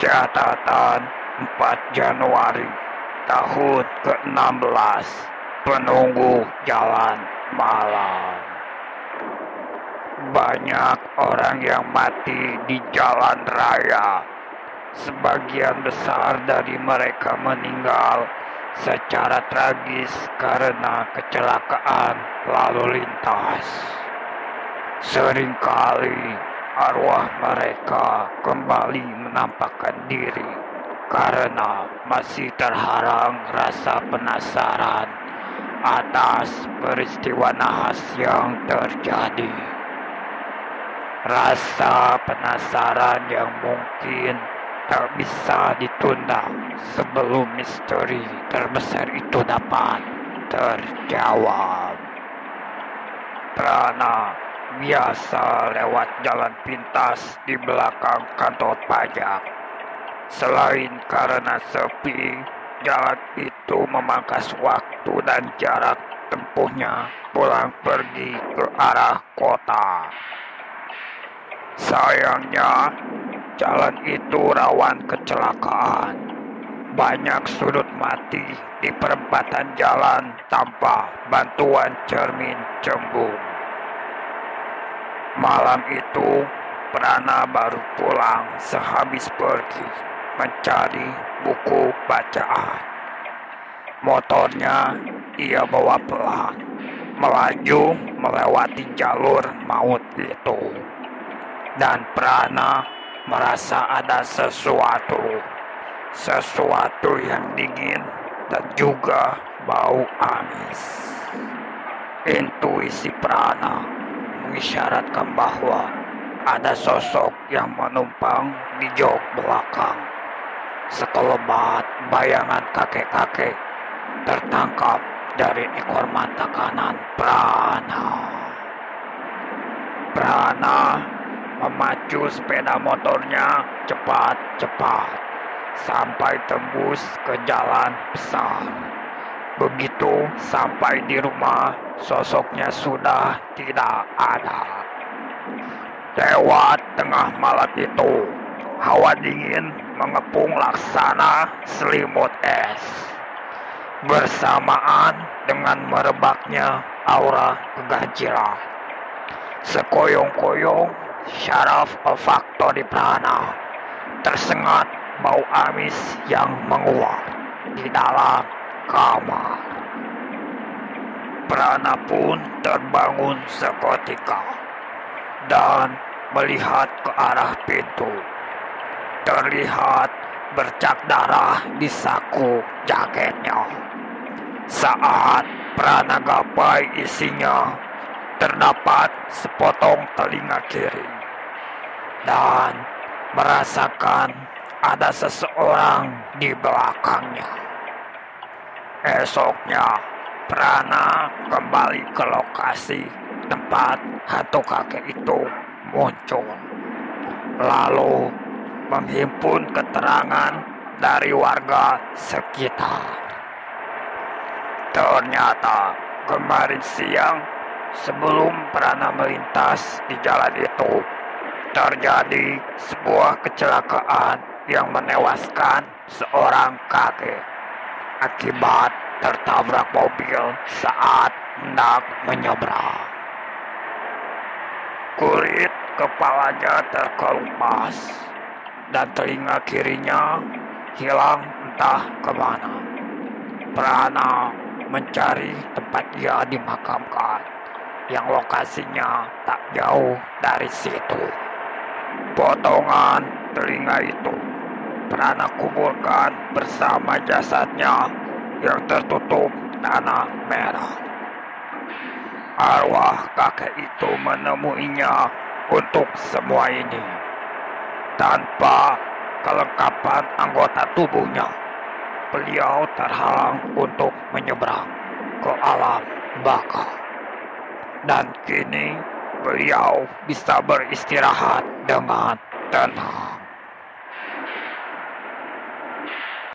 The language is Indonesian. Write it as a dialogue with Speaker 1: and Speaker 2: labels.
Speaker 1: Catatan 4 Januari tahun ke-16 Penunggu Jalan Malam. Banyak orang yang mati di jalan raya. Sebagian besar dari mereka meninggal secara tragis karena kecelakaan lalu lintas. Seringkali arwah mereka kembali menampakkan diri karena masih terharang rasa penasaran atas peristiwa nahas yang terjadi. Rasa penasaran yang mungkin tak bisa ditunda sebelum misteri terbesar itu dapat terjawab. Prana biasa lewat jalan pintas di belakang kantor pajak. Selain karena sepi, jalan itu memangkas waktu dan jarak tempuhnya pulang pergi ke arah kota. Sayangnya, jalan itu rawan kecelakaan. Banyak sudut mati di perempatan jalan tanpa bantuan cermin cembung. Malam itu, Prana baru pulang sehabis pergi mencari buku bacaan. Motornya ia bawa pelan, melaju melewati jalur maut itu. Dan Prana merasa ada sesuatu, sesuatu yang dingin dan juga bau amis. Intuisi Prana mengisyaratkan bahwa ada sosok yang menumpang di jok belakang. Sekelebat bayangan kakek-kakek tertangkap dari ekor mata kanan Prana. Prana memacu sepeda motornya cepat-cepat sampai tembus ke jalan besar. Begitu sampai di rumah, sosoknya sudah tidak ada. Lewat tengah malam itu, hawa dingin mengepung laksana selimut es. Bersamaan dengan merebaknya aura keganjilan. Sekoyong-koyong, syaraf olfaktori prana tersengat bau amis yang menguap di dalam kamar. Prana pun terbangun seketika dan melihat ke arah pintu. Terlihat bercak darah di saku jaketnya. Saat Prana gapai isinya, terdapat sepotong telinga kiri. Dan merasakan ada seseorang di belakangnya. Esoknya, Prana kembali ke lokasi tempat hantu kakek itu muncul. Lalu menghimpun keterangan dari warga sekitar. Ternyata kemarin siang sebelum Prana melintas di jalan itu terjadi sebuah kecelakaan yang menewaskan seorang kakek akibat tertabrak mobil saat hendak menyeberang. Kulit kepalanya terkelupas dan telinga kirinya hilang entah ke mana. Prana mencari tempat dia dimakamkan yang lokasinya tak jauh dari situ. Potongan telinga itu Prana kuburkan bersama jasadnya yang tertutup tanah merah. Arwah kakek itu menemuinya untuk semua ini. Tanpa kelengkapan anggota tubuhnya, beliau terhalang untuk menyeberang ke alam baka. Dan kini beliau bisa beristirahat dengan tenang.